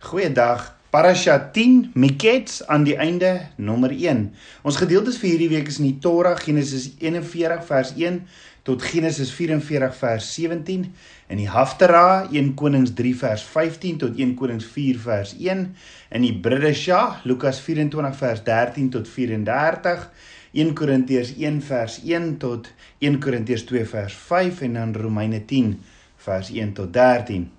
Goeiedag. Parasha 10 Miketz aan die einde nommer 1. Ons gedeeltes vir hierdie week is in die Torah Genesis 41 vers 1 tot Genesis 44 vers 17 in die Haftara 1 Konings 3 vers 15 tot 1 Konings 4 vers 1 in die Bridesha Lukas 24 vers 13 tot 34 1 Korintiërs 1 vers 1 tot 1 Korintiërs 2 vers 5 en dan Romeine 10 vers 1 tot 13.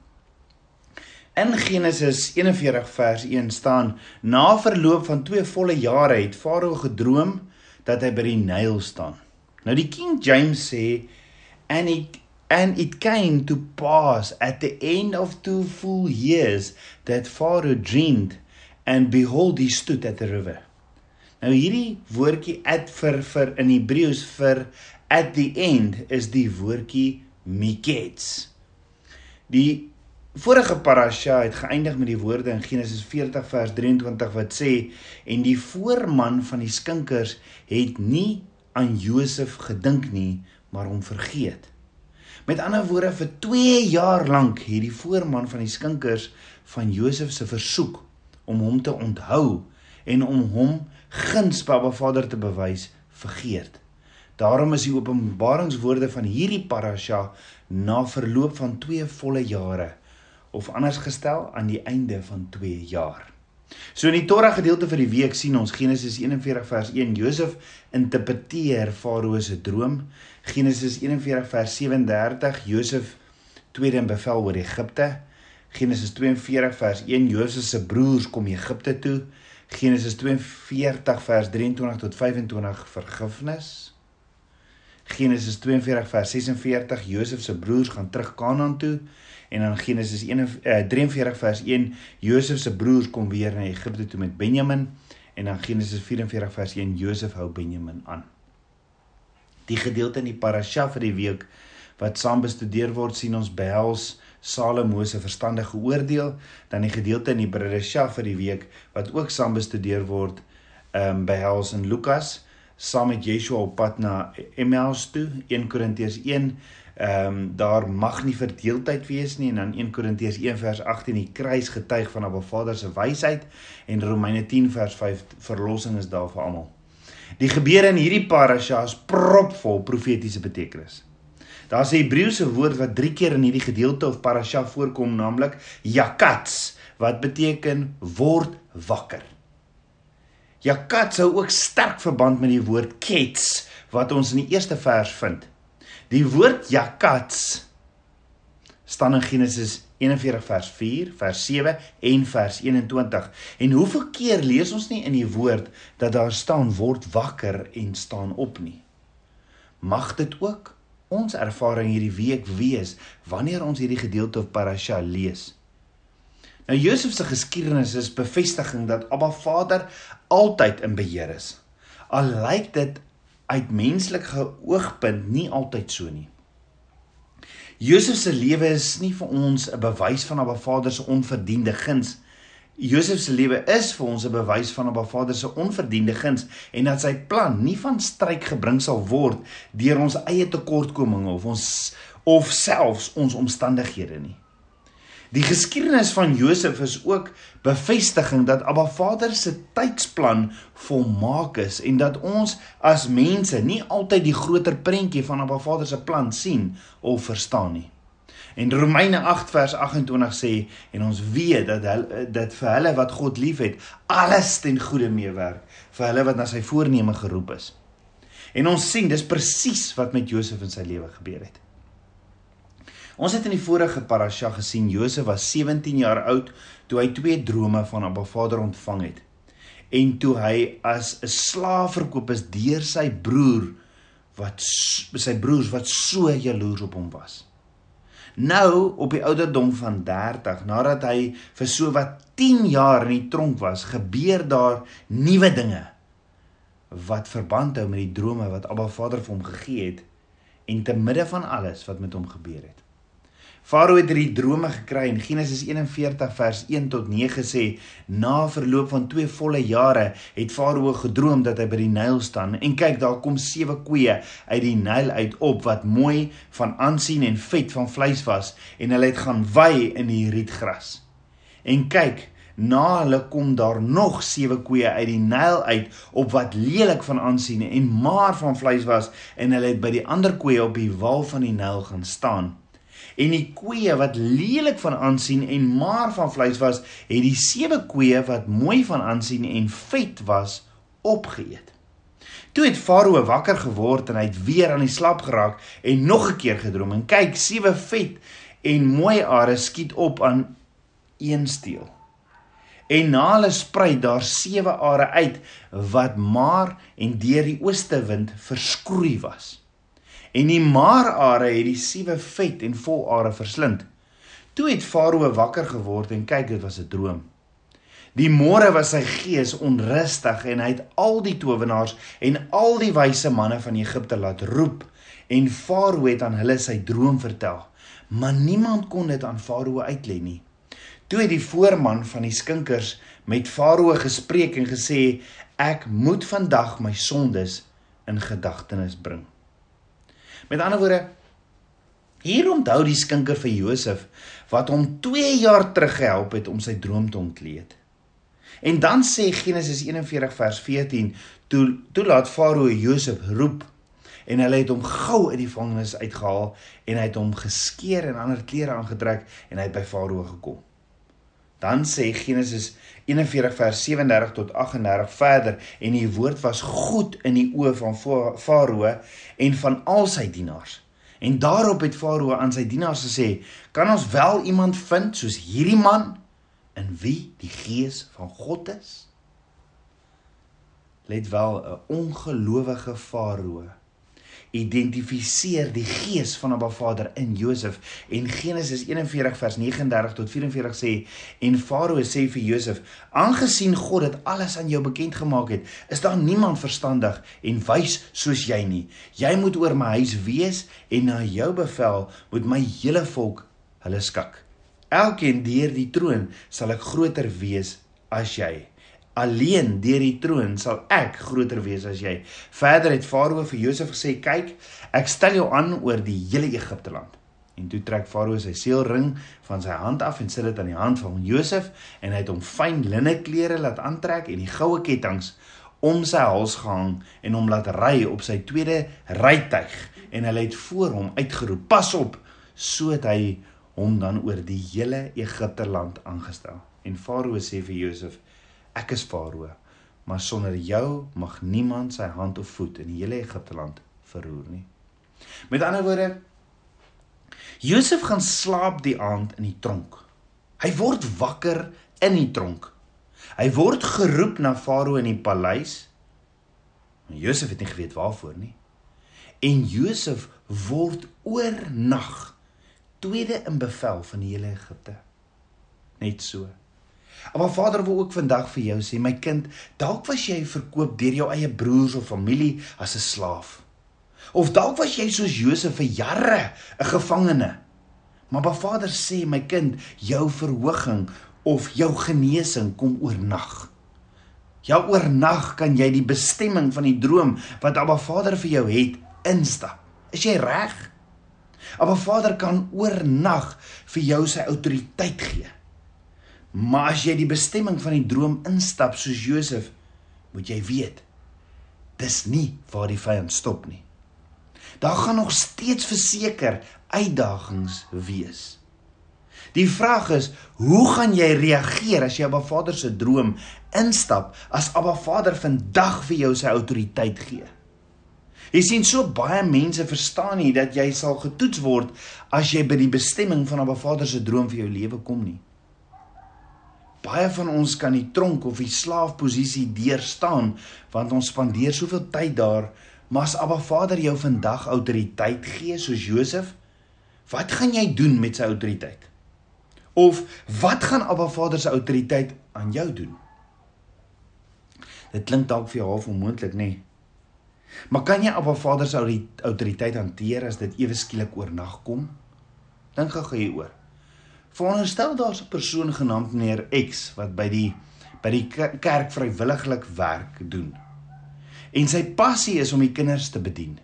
In Genesis 41 vers 1 staan: Na verloop van 2 volle jare het Farao gedroom dat hy by die Nyl staan. Nou die King James sê and it and it came to pass at the end of two full years that Pharaoh dreamed and behold he stood at the river. Nou hierdie woordjie at vir vir in Hebreëus vir at the end is die woordjie miketz. Die vorige parasha het geëindig met die woorde in Genesis 40 vers 23 wat sê en die voorman van die skinkers het nie aan Josef gedink nie maar hom vergeet. Met ander woorde vir 2 jaar lank het die voorman van die skinkers van Josef se versoek om hom te onthou en om hom guns by Abba Vader te bewys vergeet. Daarom is die openbaringswoorde van hierdie parasha na verloop van 2 volle jare of anders gestel aan die einde van 2 jaar. So in die Torah gedeelte vir die week sien ons Genesis 41 vers 1 Josef interpreteer Farao se droom. Genesis 41 vers 37 Josef tweede in bevel oor Egipte. Genesis 42 vers 1 Josef se broers kom Egipte toe. Genesis 42 vers 23 tot 25 vergifnis. Genesis 42 vers 46 Josef se broers gaan terug Kanaan toe en dan Genesis 1 uh, 43 vers 1 Josef se broers kom weer na Egipte toe met Benjamin en dan Genesis 44 vers 1 Josef hou Benjamin aan. Die gedeelte in die parasha vir die week wat saam bestudeer word sien ons behels Salomo se verstandige oordeel dan die gedeelte in die parasha vir die week wat ook saam bestudeer word ehm um, behels in Lukas saam met Yeshua op pad na Emmaus toe 1 Korintiërs 1 ehm um, daar mag nie verdeeldheid wees nie en dan 1 Korintiërs 1 vers 18 die kruis getuig van Abba Vader se wysheid en Romeine 10 vers 5 verlossing is daar vir almal. Die gebeure in hierdie parasha is propvol profetiese betekenis. Daar's 'n Hebreëse woord wat 3 keer in hierdie gedeelte of parasha voorkom naamlik yakats wat beteken word wakker. Jakat sou ook sterk verband met die woord kets wat ons in die eerste vers vind. Die woord jakats staan in Genesis 41 vers 4, vers 7 en vers 21. En hoeveel keer lees ons nie in die woord dat daar staan word wakker en staan op nie? Mag dit ook ons ervaring hierdie week wees wanneer ons hierdie gedeelte of parasha lees. Nou Josef se geskiedenis is bevestiging dat Abba Vader altyd in beheer is. Al lyk dit uit menslike oogpunt nie altyd so nie. Josef se lewe is nie vir ons 'n bewys van Abba Vader se onverdiende guns. Josef se lewe is vir ons 'n bewys van Abba Vader se onverdiende guns en dat sy plan nie van stryk gebring sal word deur ons eie tekortkominge of ons of selfs ons omstandighede nie. Die geskiedenis van Josef is ook bevestiging dat Abba Vader se tydsplan volmaak is en dat ons as mense nie altyd die groter prentjie van Abba Vader se plan sien of verstaan nie. En Romeine 8 vers 28 sê en ons weet dat hulle dat vir hulle wat God liefhet, alles ten goeie meewerk vir hulle wat na sy voorneme geroep is. En ons sien dis presies wat met Josef in sy lewe gebeur het. Ons het in die vorige parasha gesien Josef was 17 jaar oud toe hy twee drome van Abba Vader ontvang het. En toe hy as 'n slaaf verkoop is deur sy broer wat sy broers wat so jaloers op hom was. Nou op die ouderdom van 30 nadat hy vir so wat 10 jaar in die tronk was, gebeur daar nuwe dinge wat verband hou met die drome wat Abba Vader vir hom gegee het en te midde van alles wat met hom gebeur het. Farao het hierdie drome gekry in Genesis 41 vers 1 tot 9 sê na verloop van 2 volle jare het Farao gedroom dat hy by die Nyl staan en kyk daar kom sewe koeie uit die Nyl uit op wat mooi van aansien en vet van vleis was en hulle het gaan wei in die rietgras. En kyk, na hulle kom daar nog sewe koeie uit die Nyl uit op wat lelik van aansien en maar van vleis was en hulle het by die ander koeie op die wal van die Nyl gaan staan. En die koeie wat lelik van aansien en maar van vleis was, het die sewe koeie wat mooi van aansien en vet was, opgeëet. Toe het Farao wakker geword en hy het weer aan die slap geraak en nog 'n keer gedroom en kyk, sewe vet en mooi are skiet op aan een steel en na hulle sprei daar sewe are uit wat maar en deur die ooste wind verskroei was. En die maar are het die sewe vet en vol are verslind. Toe het Farao wakker geword en kyk dit was 'n droom. Die môre was sy gees onrustig en hy het al die towenaars en al die wyse manne van Egipte laat roep en Farao het aan hulle sy droom vertel. Maar niemand kon dit aan Farao uitlei nie. Toe het die voorman van die skinkers met Farao gespreek en gesê ek moet vandag my sondes in gedagtenis bring. Met ander woorde hier onthou die skinker vir Josef wat hom 2 jaar terug gehelp het om sy droom te ontleed. En dan sê Genesis 41 vers 14 toe toe laat Farao Josef roep en hulle het hom gou uit die gevangenis uitgehaal en hy het hom geskeer en ander klere aangetrek en hy het by Farao gekom. Dan sê Genesis 41 vers 37 tot 38 verder en die woord was goed in die oë van Farao en van al sy dienaars. En daarop het Farao aan sy dienaars gesê: "Kan ons wel iemand vind soos hierdie man in wie die gees van God is?" Let wel 'n ongelowige Farao identifiseer die gees van Abba Vader in Josef en Genesis 41 vers 39 tot 44 sê en Farao sê vir Josef aangesien God dit alles aan jou bekend gemaak het is daar niemand verstandig en wys soos jy nie. Jy moet oor my huis wees en na jou bevel moet my hele volk hulle skik. Elkeen deur die troon sal ek groter wees as jy alleen deur die troon sal ek groter wees as jy. Verder het Farao vir Josef gesê: "Kyk, ek stel jou aan oor die hele Egipte land." En toe trek Farao sy seelring van sy hand af en sit dit aan die hand van Josef en hy het hom fyn linne klere laat aantrek en die goue kettinge om sy hals gehang en hom laat ry op sy tweede rytuig en hulle het voor hom uitgeroep: "Pas op!" sodat hy hom dan oor die hele Egipte land aangestel. En Farao sê vir Josef: Ek is Farao, maar sonder jou mag niemand sy hand of voet in die hele Egipte land verroer nie. Met ander woorde, Josef gaan slaap die aand in die tronk. Hy word wakker in die tronk. Hy word geroep na Farao in die paleis. Maar Josef het nie geweet waarvoor nie. En Josef word oornag tweede in bevel van die hele Egipte. Net so. Maar Vader wil ook vandag vir jou sê, my kind, dalk was jy verkoop deur jou eie broers of familie as 'n slaaf. Of dalk was jy soos Josef vir jare 'n gevangene. Maar Ba Vader sê, my kind, jou verhoging of jou genesing kom oornag. Ja, oornag kan jy die bestemming van die droom wat Abba Vader vir jou het, instap. Is jy reg? Abba Vader kan oornag vir jou sy autoriteit gee. Maar as jy die bestemming van die droom instap soos Josef, moet jy weet, dis nie waar die vyand stop nie. Daar gaan nog steeds verseker uitdagings wees. Die vraag is, hoe gaan jy reageer as jy Abba Vader se droom instap as Abba Vader vandag vir jou sy autoriteit gee? Jy sien so baie mense verstaan nie dat jy sal getoets word as jy by die bestemming van Abba Vader se droom vir jou lewe kom nie. Baie van ons kan die tronk of die slaafposisie deurstaan want ons spandeer soveel tyd daar, maar as Abba Vader jou vandag autoriteit gee soos Josef, wat gaan jy doen met sy autoriteit? Of wat gaan Abba Vader se autoriteit aan jou doen? Dit klink dalk vir jou half onmoontlik, nê? Nee. Maar kan jy Abba Vader se autoriteit hanteer as dit ewe skielik oornag kom? Dink gou hieroor. Veronderstel daar's 'n persoon genaamd meneer X wat by die by die kerk vrywilliglik werk doen. En sy passie is om die kinders te bedien.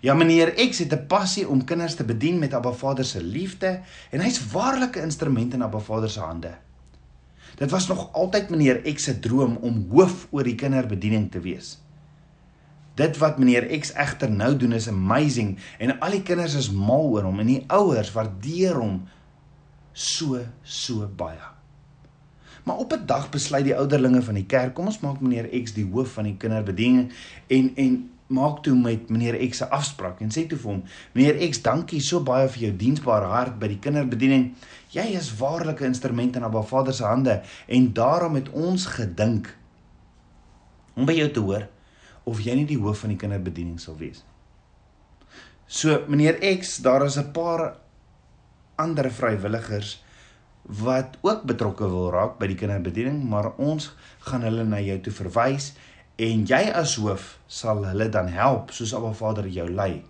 Ja, meneer X het 'n passie om kinders te bedien met Abba Vader se liefde en hy's waarlik 'n instrument in Abba Vader se hande. Dit was nog altyd meneer X se droom om hoof oor die kinderbediening te wees. Dit wat meneer X egter nou doen is amazing en al die kinders is mal oor hom en die ouers waardeer hom so so baie. Maar op 'n dag besluit die ouderlinge van die kerk, kom ons maak meneer X die hoof van die kinderbediening en en maak toe met meneer X 'n afspraak en sê toe vir hom: "Meneer X, dankie so baie vir jou diensbare hart by die kinderbediening. Jy is waarlik 'n instrument in Abba Vader se hande en daarom het ons gedink om by jou te hoor of jy nie die hoof van die kinderbediening sal wees nie." So meneer X, daar is 'n paar ander vrywilligers wat ook betrokke wil raak by die kinderbediening, maar ons gaan hulle na jou toe verwys en jy as hoof sal hulle dan help soos Abba Vader jou lei.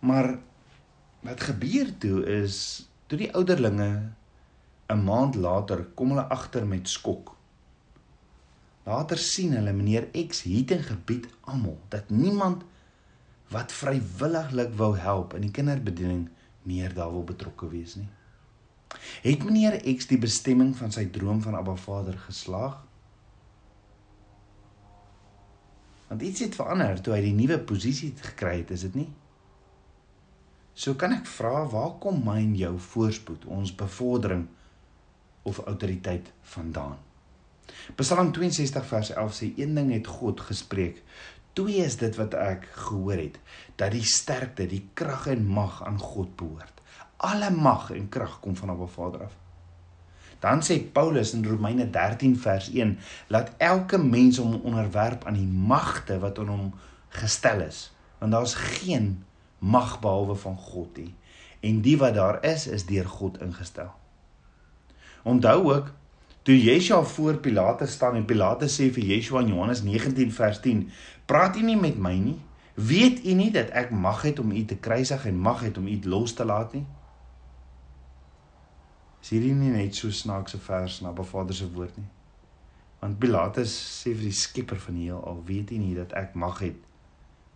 Maar wat gebeur toe is toe die ouderlinge 'n maand later kom hulle agter met skok. Later sien hulle meneer X het in gebied almal dat niemand wat vrywilliglik wou help in die kinderbediening meer daar wil betrokke wees nie. Het meneer X die bestemming van sy droom van Abba Vader geslaag? Want iets het verander toe hy die nuwe posisie gekry het, is dit nie? So kan ek vra, waar kom my en jou voorspoed, ons bevordering of autoriteit vandaan? Psalm 62 vers 11 sê een ding het God gespreek. Twee is dit wat ek gehoor het, dat die sterkte, die krag en mag aan God behoort alle mag en krag kom van Abba Vader af. Dan sê Paulus in Romeine 13 vers 1 laat elke mens hom onderwerp aan die magte wat aan hom gestel is want daar's geen mag behalwe van God nie en die wat daar is is deur God ingestel. Onthou ook toe Yeshua voor Pilatus staan en Pilatus sê vir Yeshua in Johannes 19 vers 10 praat u nie met my nie weet u nie dat ek mag het om u te kruisig en mag het om u los te laat nie Is hierdie nie net so snaakse vers na Vader se woord nie? Want Pilatus sê vir die skepper van die heelal, weet jy nie dat ek mag het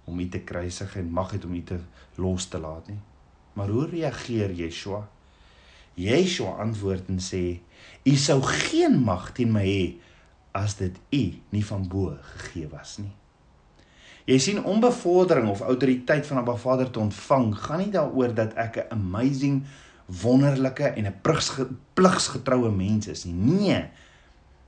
om u te kruisig en mag het om u te los te laat nie? Maar hoe reageer Yeshua? Yeshua antwoord en sê: "U sou geen mag teen my hê as dit u nie van bo gegee was nie." Jy sien onbevordering of autoriteit van Abba Vader te ontvang gaan nie daaroor dat ek 'n amazing wonderlike en 'n pligsgetroue mens is nie. Nee.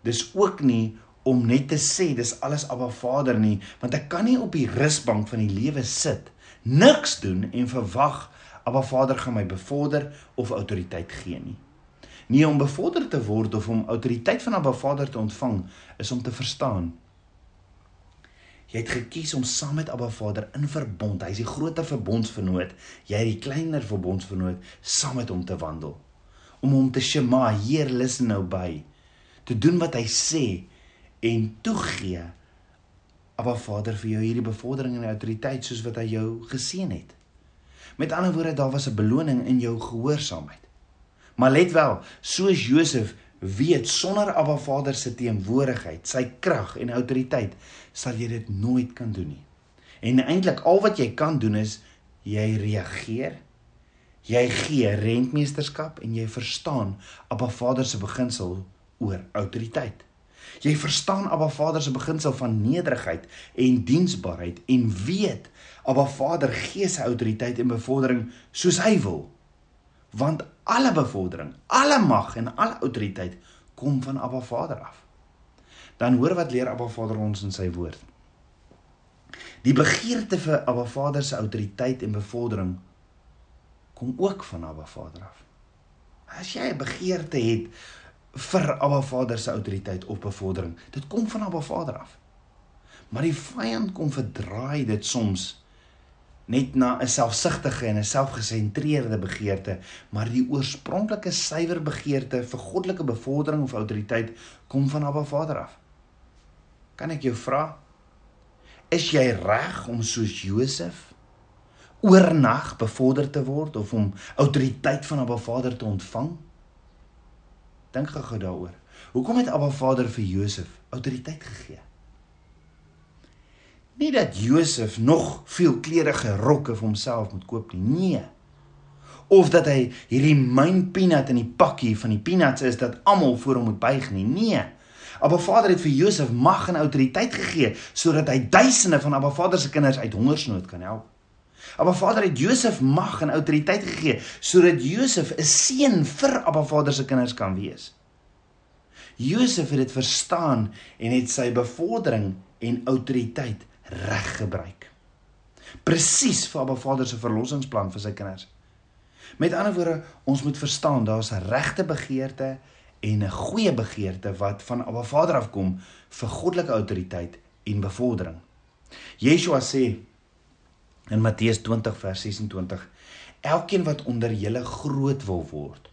Dis ook nie om net te sê dis alles Abba Vader nie, want ek kan nie op die rusbank van die lewe sit, niks doen en verwag Abba Vader gaan my bevorder of autoriteit gee nie. Nie om bevorder te word of om autoriteit van Abba Vader te ontvang is om te verstaan Jy het gekies om saam met Abba Vader in verbond. Hy is die groter verbondsvernoot. Jy die kleiner verbondsvernoot saam met hom te wandel. Om hom te shema, Heer, listen nou by. Te doen wat hy sê en toegee. Abba Vader vir jou hierdie bevordering en autoriteit soos wat hy jou geseën het. Met ander woorde, daar was 'n beloning in jou gehoorsaamheid. Maar let wel, soos Josef weet sonder Abba Vader se teenwoordigheid, sy krag en autoriteit, sal jy dit nooit kan doen nie. En eintlik al wat jy kan doen is jy reageer. Jy gee rentmeesterskap en jy verstaan Abba Vader se beginsel oor autoriteit. Jy verstaan Abba Vader se beginsel van nederigheid en diensbaarheid en weet Abba Vader gee sy autoriteit en bevordering soos hy wil want alle bevordering, alle mag en alle autoriteit kom van Abba Vader af. Dan hoor wat leer Abba Vader ons in sy woord. Die begeerte vir Abba Vader se autoriteit en bevordering kom ook van Abba Vader af. As jy 'n begeerte het vir Abba Vader se autoriteit of bevordering, dit kom van Abba Vader af. Maar die vyand kom verdraai dit soms net na 'n selfsugtige en 'n selfgesentreerde begeerte, maar die oorspronklike suiwer begeerte vir goddelike bevordering of autoriteit kom van Abba Vader af. Kan ek jou vra, is jy reg om soos Josef oornag bevorder te word of om autoriteit van Abba Vader te ontvang? Dink gou daaroor. Hoekom het Abba Vader vir Josef autoriteit gegee? Nie dat Josef nog veel kleurige rokke vir homself moet koop nie. Nee. of dat hy hierdie myn peanut in die pakkie van die peanuts is dat almal voor hom moet buig nie. Nee. Abba Vader het vir Josef mag en autoriteit gegee sodat hy duisende van Abba Vader se kinders uit hongersnood kan help. Abba Vader het Josef mag en autoriteit gegee sodat Josef 'n seun vir Abba Vader se kinders kan wees. Josef het dit verstaan en het sy bevordering en autoriteit reg gebruik. Presies vir Abba Vader se verlossingsplan vir sy kinders. Met ander woorde, ons moet verstaan daar's 'n regte begeerte en 'n goeie begeerte wat van Abba Vader afkom vir goddelike autoriteit en bevordering. Yeshua sê in Matteus 20 vers 26: Elkeen wat onder julle groot wil word,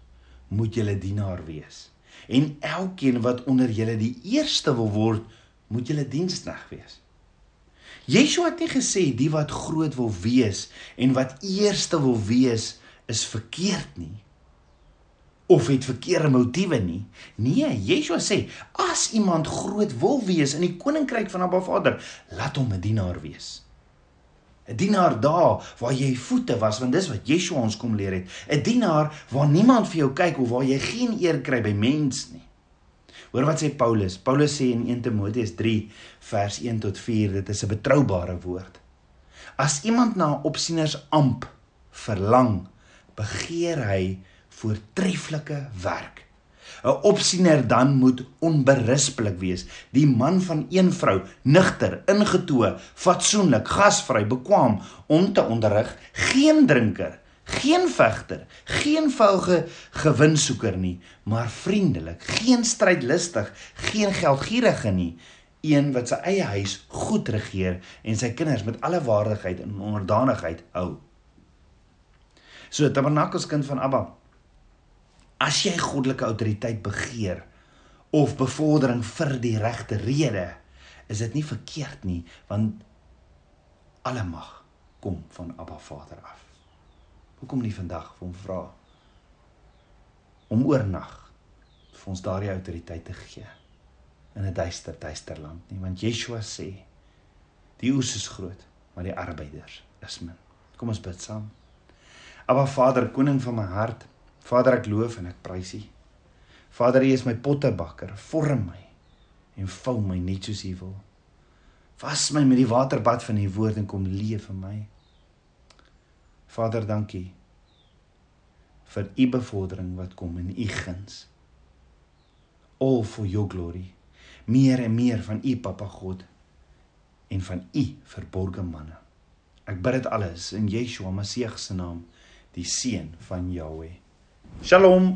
moet julle dienaar wees. En elkeen wat onder julle die eerste wil word, moet julle diensknegt wees. Yeshua het nie gesê die wat groot wil wees en wat eerste wil wees is verkeerd nie of het verkeerde motiewe nie. Nee, Yeshua sê as iemand groot wil wees in die koninkryk van Abba Vader, laat hom 'n dienaar wees. 'n Dienaar daar waar jy voete was, want dis wat Yeshua ons kom leer het. 'n Dienaar waar niemand vir jou kyk of waar jy geen eer kry by mens nie. Hoor wat sê Paulus? Paulus sê in 1 Timoteus 3 vers 1 tot 4, dit is 'n betroubare woord. As iemand na 'n opsieners amp verlang, begeer hy voortreffelike werk. 'n Opsiener dan moet onberispelik wees, die man van een vrou, nigter, ingetoe, fatsoenlik, gasvry, bekwam om te onderrig, geen drinker geen vegter, geen vuilge gewinsoeker nie, maar vriendelik, geen strydlustig, geen geldgierige nie, een wat sy eie huis goed regeer en sy kinders met alle waardigheid en onderdanigheid hou. So tabernakelskind van Abba. As jy goddelike autoriteit begeer of bevordering vir die regte rede, is dit nie verkeerd nie, want alle mag kom van Abba Vader af. Hoekom nie vandag vir hom vra om oornag vir ons daardie autoriteit te gee in 'n duister, duister land nie, want Yeshua sê die oes is groot, maar die arbeiders is min. Kom ons bid saam. Aba Vader, koning van my hart, Vader ek loof en ek prys U. Vader, U is my pottebakker, vorm my en vou my net soos U wil. Was my met die waterbad van U woord en kom leef in my. Vader, dankie vir u bevordering wat kom in u guns. All for your glory. Meer en meer van u Papa God en van u verborgde manne. Ek bid dit alles in Yeshua Messie se naam, die seun van Jahweh. שלום.